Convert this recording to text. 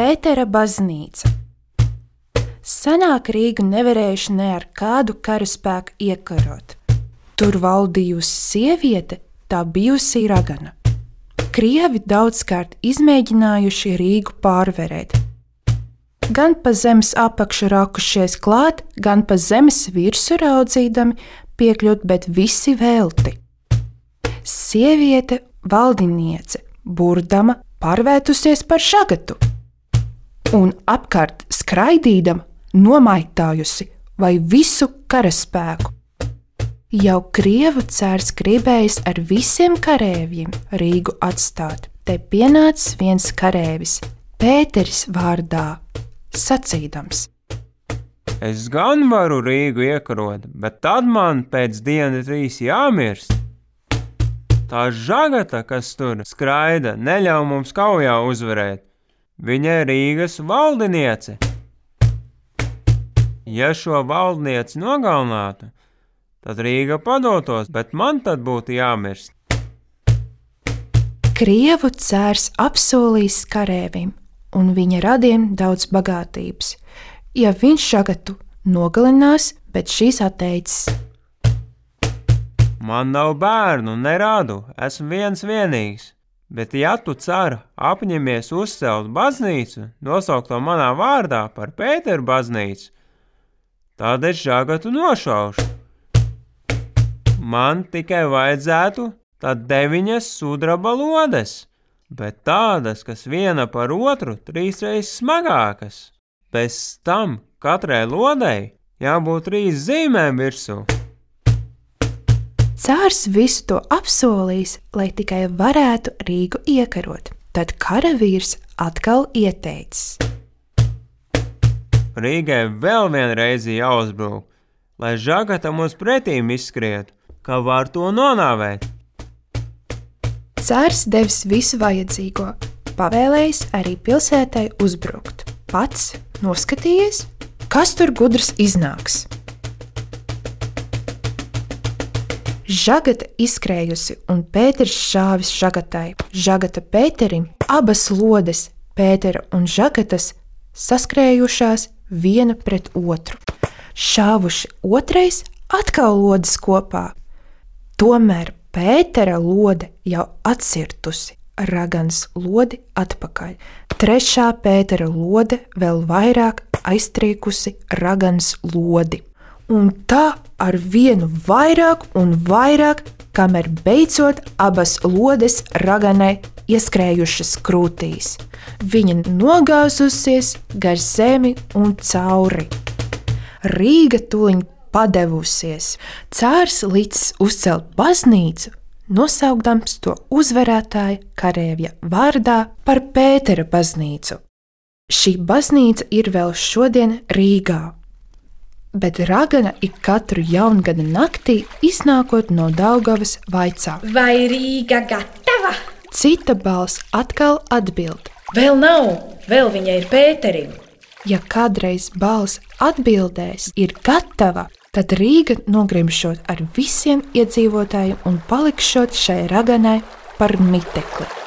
Pētera baznīca. Senāk Rīgu nevarējuši ne ar kādu karaspēku iekarot. Tur valdījusi sieviete, tā bijusi ragana. Krievi daudzkārt izmēģinājuši Rīgu pārvarēt. Gan pa zemes apakšu rakušies klāt, gan pa zemes virsmu raudzīdami piekļūt, bet visi velti. Sieviete, valdiniece, burdama, pārvērtusies par šagatu, un apkārt skraidīdama, nomaitājusi vai visu karaspēku. Jau Krievu cērs gribējis ar visiem karavīriem Rīgu atstāt. Te pienācis viens karavīrs, Pēteris vārdā, sacīdams: Es gan varu Rīgu iekarot, bet tad man pēc dienas trīs jāmirst. Tā žagata, kas tur skraida, neļauj mums kaujā uzvarēt. Viņa ir Rīgas valdiniece. Ja šo valdnieci nogalinātu, tad Rīga padotos, bet man tad būtu jāmirst. Krievu cērs apsolījis karēvim un viņa radiem daudz bagātības. Ja viņš šagatu nogalinās, bet šīs atteicis. Man nav bērnu, nerādu, esmu viens vienīgs. Bet, ja tu ceru apņemies uzcelt baznīcu, nosaukt to manā vārdā par Pēteru baznīcu, tad es žagatu nošaušu man tikai vajadzētu tad deviņas sudraba lodes, bet tādas, kas viena par otru trīsreiz smagākas. Bez tam katrai lodei jābūt trīs zīmēm virsū. Cārs visu to apsolījis, lai tikai varētu Rīgu iekarot. Tad karavīrs atkal ieteicis. Rīgai vēl vienreiz jāuzbrūk, lai žagata mums pretīm izskrietu, ka var to nonāvēt. Cārs devis visu vajadzīgo, pavēlējis arī pilsētai uzbrukt. Pats noskatījies, kas tur gudrs iznāks. Žagata izskrējusi un Pēters šāvis žagatai. Žagata Pēterim abas lodes, Pētera un žagatas, saskrējušās viena pret otru. Šāvuši otrais atkal lodes kopā, Tomēr Pētera lode jau atcirtusi ragans lodi atpakaļ. Trešā Pētera lode vēl vairāk aiztriekusi ragans lodi. Un tā ar vienu vairāk un vairāk, kamēr beidzot abas lodes raganai ieskrējušas krūtīs. Viņa nogāzusies gar zemi un cauri. Rīga tuliņ padevusies. Cārs līdz uzcelt baznīcu, nosaukdams to uzvarētāja karavīra vārdā par Pētera baznīcu. Šī baznīca ir vēl šodien Rīgā. Bet Ragana ik katru jaungada naktī iznākot no Daugavas vaicā: Vai Rīga gatava? Cita balss atkal atbild: Vēl nav, vēl viņa ir Pēterim. Ja kādreiz balss atbildēs, ir gatava, tad Rīga nogrimšot ar visiem iedzīvotājiem un palikšot šai raganai par mitekli.